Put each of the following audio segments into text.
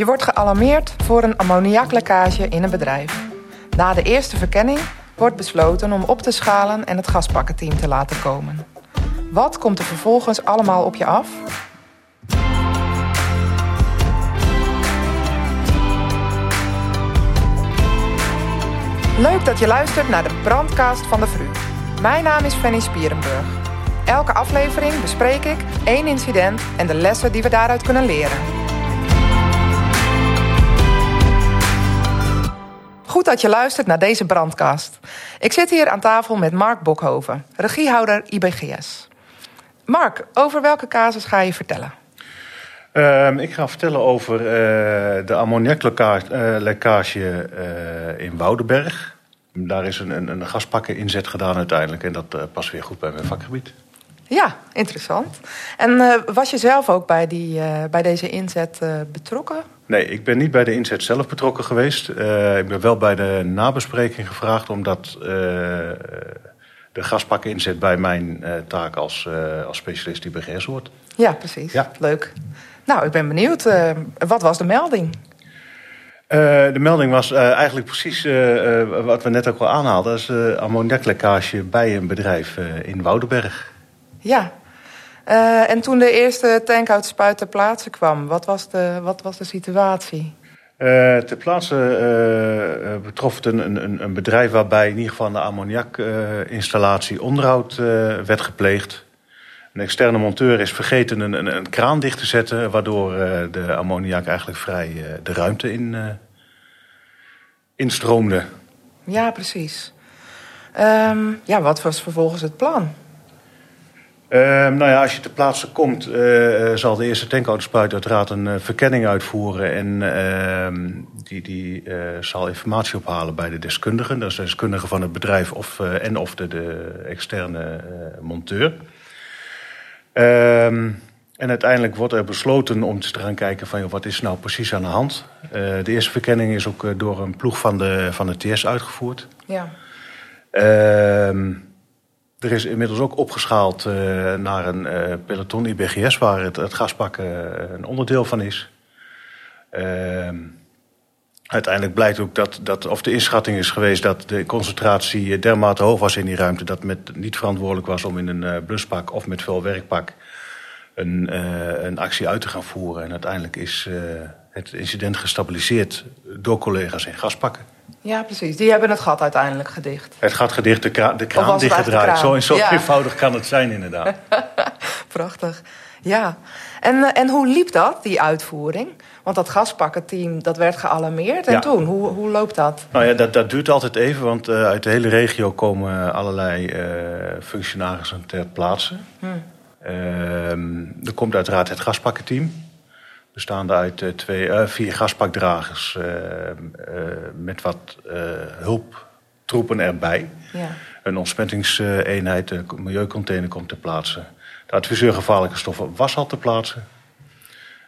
Je wordt gealarmeerd voor een ammoniaklekkage in een bedrijf. Na de eerste verkenning wordt besloten om op te schalen en het gaspakkenteam te laten komen. Wat komt er vervolgens allemaal op je af? Leuk dat je luistert naar de brandcast van de VRU. Mijn naam is Fanny Spierenburg. Elke aflevering bespreek ik één incident en de lessen die we daaruit kunnen leren. Goed dat je luistert naar deze brandcast. Ik zit hier aan tafel met Mark Bokhoven, regiehouder IBGS. Mark, over welke casus ga je vertellen? Ehm, ik ga vertellen over uh, de ammoniaklekkage uh, in Woudenberg. Daar is een, een, een gaspakken inzet gedaan uiteindelijk en dat uh, past weer goed bij mijn vakgebied. Ja, interessant. En was je zelf ook bij, die, bij deze inzet betrokken? Nee, ik ben niet bij de inzet zelf betrokken geweest. ik ben wel bij de nabespreking gevraagd omdat de gaspakken inzet bij mijn taak als, als specialist IBGS hoort. Ja, precies. Ja. Leuk. Nou, ik ben benieuwd. Wat was de melding? De melding was eigenlijk precies wat we net ook al aanhaalden. Dat is ammoniaklekkage bij een bedrijf in Woudenberg. Ja. En toen de eerste tankuitspuit ter plaatse kwam, wat was de, wat was de situatie? ter plaatse betrof het een, een, een, bedrijf waarbij in ieder geval de ammoniakinstallatie onderhoud werd gepleegd. Een externe monteur is vergeten een, een, een kraan dicht te zetten... waardoor uh, de ammoniak eigenlijk vrij uh, de ruimte in, uh, instroomde. Ja, precies. Um, ja, wat was vervolgens het plan? Um, nou ja, als je ter plaatse komt, zal de eerste tankautospuyt uiteraard een verkenning uitvoeren. En ehm, die, die zal informatie ophalen bij de deskundigen. Dat is de deskundige van het bedrijf of, en of de, de externe monteur. Um, en uiteindelijk wordt er besloten om te gaan kijken van joh, wat is nou precies aan de hand. De eerste verkenning is ook door een ploeg van de, van de TS uitgevoerd. Ja. Um, er is inmiddels ook opgeschaald uh, naar een peloton IBGS waar het, het gaspakken een onderdeel van is. Um, uiteindelijk blijkt ook dat, dat, of de inschatting is geweest dat de concentratie dermate hoog was in die ruimte dat het niet verantwoordelijk was om in een uh, bluspak of met veel werkpak een, uh, een actie uit te gaan voeren. En uiteindelijk is uh, het incident gestabiliseerd door collega's in gaspakken. Ja, precies. Die hebben het gat uiteindelijk gedicht. Het gat gedicht, de, kra de kraan dichtgedraaid. Zo, zo ja. eenvoudig kan het zijn inderdaad. Prachtig. Ja. En, en hoe liep dat, die uitvoering? Want dat gaspakkenteam dat werd gealarmeerd. En ja. toen, hoe, hoe loopt dat? Nou ja, dat, dat duurt altijd even. Want uh, uit de hele regio komen allerlei uh, functionarissen ter plaatse. Hmm. Uh, er komt uiteraard het gaspakkenteam. Bestaande uit uh, twee, vier gaspakdragers met wat hulptroepen erbij. Ja. Een ontsmettingseenheid, een milieucontainer komt ter plaatse. De adviseur gevaarlijke stoffen was al ter plaatse.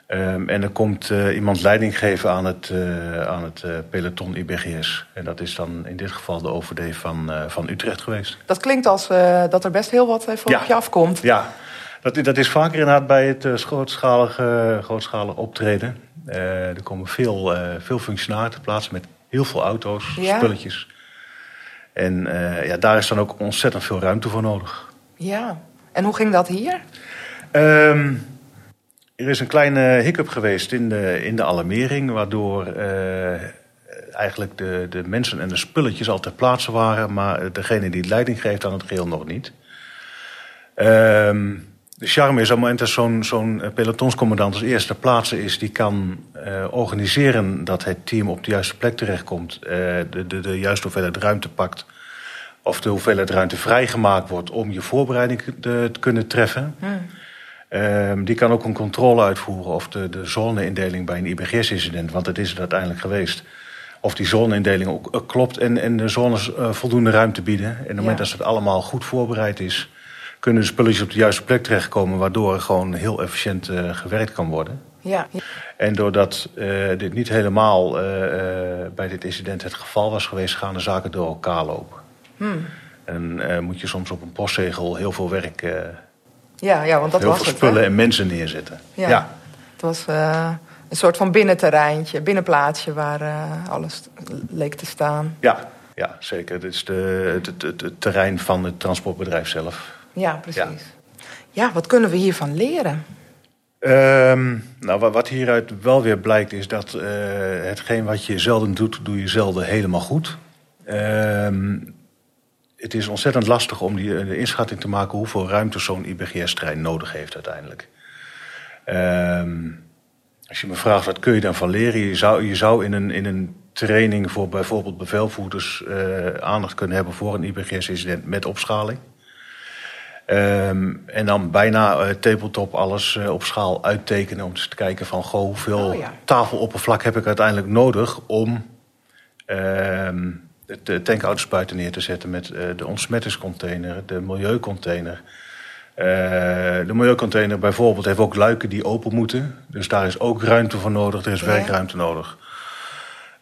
Um, en er komt uh, iemand leiding geven aan het, uh, aan het uh, peloton IBGS. En dat is dan in dit geval de OVD van, van Utrecht geweest. Dat klinkt als dat er best heel wat voor ja. op je afkomt. Ja, dat, dat is vaker inderdaad bij het grootschalige, grootschalige optreden. er komen veel, veel functionarissen te plaatsen met heel veel auto's, ja. spulletjes. En ja, daar is dan ook ontzettend veel ruimte voor nodig. Ja, en hoe ging dat hier? Um, er is een kleine hiccup geweest in de, in de alarmering, waardoor uh, eigenlijk de, de mensen en de spulletjes al ter plaatse waren, maar degene die leiding geeft aan het geheel nog niet. Um, de charme is op het moment dat zo'n zo'n pelotonscommandant als eerste ter plaatse is, die kan uh, organiseren dat het team op de juiste plek terechtkomt, uh, de, de, de juiste hoeveelheid ruimte pakt, of de hoeveelheid ruimte vrijgemaakt wordt om je voorbereiding te, te kunnen treffen. Hmm. Um, die kan ook een controle uitvoeren of de, de zoneindeling bij een IBGS-incident, want het is het uiteindelijk geweest, of die zoneindeling ook klopt en, en de zones uh, voldoende ruimte bieden. En op het moment dat het allemaal goed voorbereid is, kunnen de spulletjes op de juiste plek terechtkomen, waardoor er gewoon heel efficiënt uh, gewerkt kan worden. Ja. En doordat dit niet helemaal bij dit incident het geval was geweest, gaan de zaken door elkaar lopen. Hmm. En moet je soms op een postzegel heel veel werk ja, ja want dat Heel was veel het. spullen en mensen neerzetten. Ja. ja. Het was, een soort van binnenterreintje, binnenplaatsje waar alles leek te staan. Ja, ja zeker. Het is de, het, het, het, terrein van het transportbedrijf zelf. Ja, precies. Ja, ja wat kunnen we hiervan leren? Um, nou, wat hieruit wel weer blijkt is dat uh, hetgeen wat je zelden doet, doe je zelden helemaal goed. Um, het is ontzettend lastig om die, de inschatting te maken hoeveel ruimte zo'n IBGS-trein nodig heeft uiteindelijk. Um, als je me vraagt wat kun je dan van leren, je zou, je zou in, een, in een training voor bijvoorbeeld bevelvoerders uh, aandacht kunnen hebben voor een IBGS-incident met opschaling. Um, en dan bijna uh, tabletop alles uh, op schaal uittekenen om te kijken van goh, hoeveel oh, ja. tafeloppervlak heb ik uiteindelijk nodig om um, de tankauto's neer te zetten met uh, de ontsmettingscontainer, de milieucontainer. De milieucontainer bijvoorbeeld heeft ook luiken die open moeten. Dus daar is ook ruimte voor nodig, er is ja. werkruimte nodig.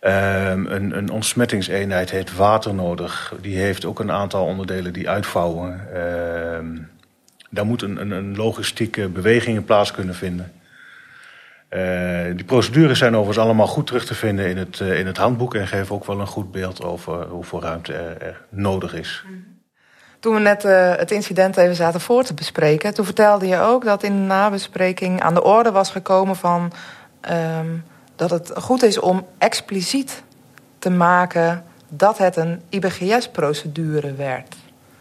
Um, een, een ontsmettingseenheid heeft water nodig. Die heeft ook een aantal onderdelen die uitvouwen. Um, daar moet een, een, logistieke beweging in plaats kunnen vinden. Uh, die procedures zijn overigens allemaal goed terug te vinden in het, uh, in het handboek en geven ook wel een goed beeld over hoeveel ruimte er, nodig is. Toen we net uh, het incident even zaten voor te bespreken, toen vertelde je ook dat in de nabespreking aan de orde was gekomen van um, dat het goed is om expliciet te maken dat het een IBGS-procedure werd.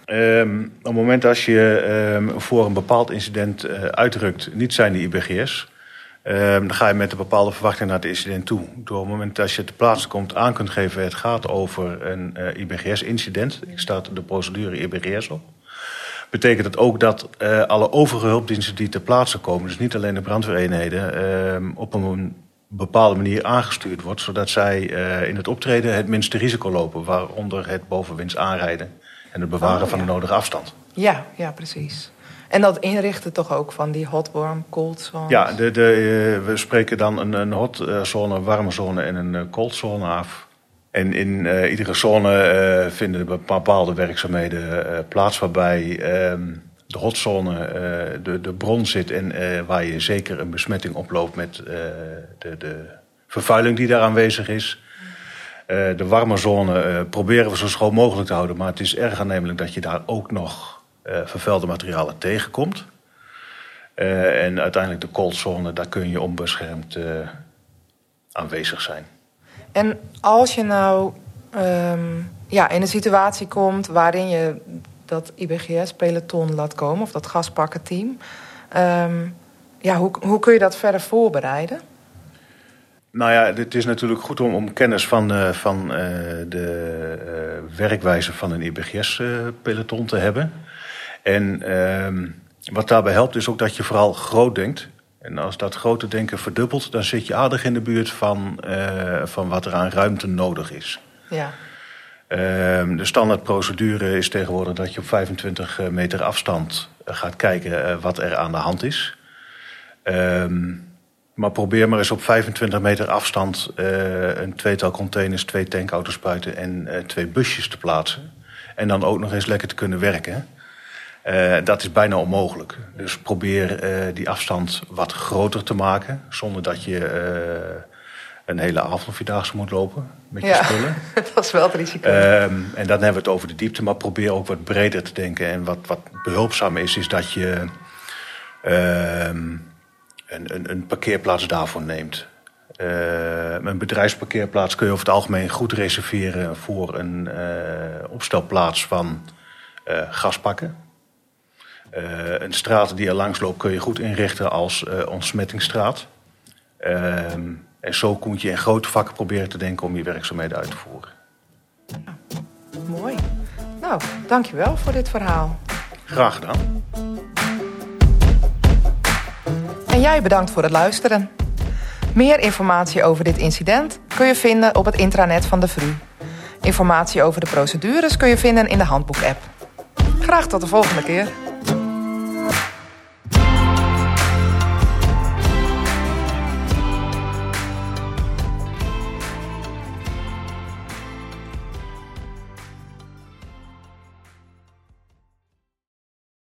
Um, op het moment als je um, voor een bepaald incident uitrukt, niet zijn de IBGS, Um, dan ga je met een bepaalde verwachting naar het incident toe. Door het moment dat je te plaatsen komt aan kunt geven... het gaat over een uh, eh, IBGS-incident. Ik staat de procedure IBGS op. Betekent het ook dat uh, alle overige hulpdiensten die ter plaatse komen... dus niet alleen de brandweereenheden... Uh, op een bepaalde manier aangestuurd wordt... zodat zij uh, in het optreden het minste risico lopen... waaronder het bovenwinds aanrijden en het bewaren oh, ja. van de nodige afstand. Ja, ja, precies. En dat inrichten toch ook van die hot, warm, cold zone? Ja, de, de, uh, we spreken dan een, een hot uh, zone, een warme zone en een uh, cold zone af. En in iedere zone vinden bepaalde werkzaamheden plaats waarbij ehm, de hotzone de, de bron zit en waar je zeker een besmetting oploopt met de, de vervuiling die daar aanwezig is. de warme zone proberen we zo schoon mogelijk te houden, maar het is erg aannemelijk dat je daar ook nog uh, vervuilde materialen tegenkomt. Uh, en uiteindelijk de coldzone, daar kun je onbeschermd uh, aanwezig zijn. En als je nou um, ja, in een situatie komt waarin je dat IBGS-peloton laat komen, of dat gaspakkenteam, um, ja, hoe, hoe kun je dat verder voorbereiden? Nou ja, het is natuurlijk goed om, om kennis van, uh, van uh, de uh, werkwijze van een IBGS-peloton te hebben. En um, wat daarbij helpt is ook dat je vooral groot denkt. En als dat grote denken verdubbelt, dan zit je aardig in de buurt van, van wat er aan ruimte nodig is. Ja. Um, de standaardprocedure is tegenwoordig dat je op 25 meter afstand gaat kijken uh, wat er aan de hand is. Um, maar probeer maar eens op 25 meter afstand een tweetal containers, twee tankauto's en twee busjes te plaatsen. En dan ook nog eens lekker te kunnen werken. Dat is bijna onmogelijk. Dus probeer die afstand wat groter te maken. Zonder dat je een hele avondvierdaagse moet lopen met ja, je spullen. dat is wel het risico. en dan hebben we het over de diepte. Maar probeer ook wat breder te denken. En wat, wat behulpzaam is, is dat je een, een, een parkeerplaats daarvoor neemt. een bedrijfsparkeerplaats kun je over het algemeen goed reserveren voor een opstelplaats van gaspakken. Uh, een straat die er langs loopt kun je goed inrichten als ontsmettingsstraat. Uh, en zo kun je in grote vakken proberen te denken om je werkzaamheden uit te voeren. Ja, mooi. Nou, dankjewel voor dit verhaal. Graag gedaan. En jij bedankt voor het luisteren. Meer informatie over dit incident kun je vinden op het intranet van de VRU. Informatie over de procedures kun je vinden in de handboek-app. Graag tot de volgende keer.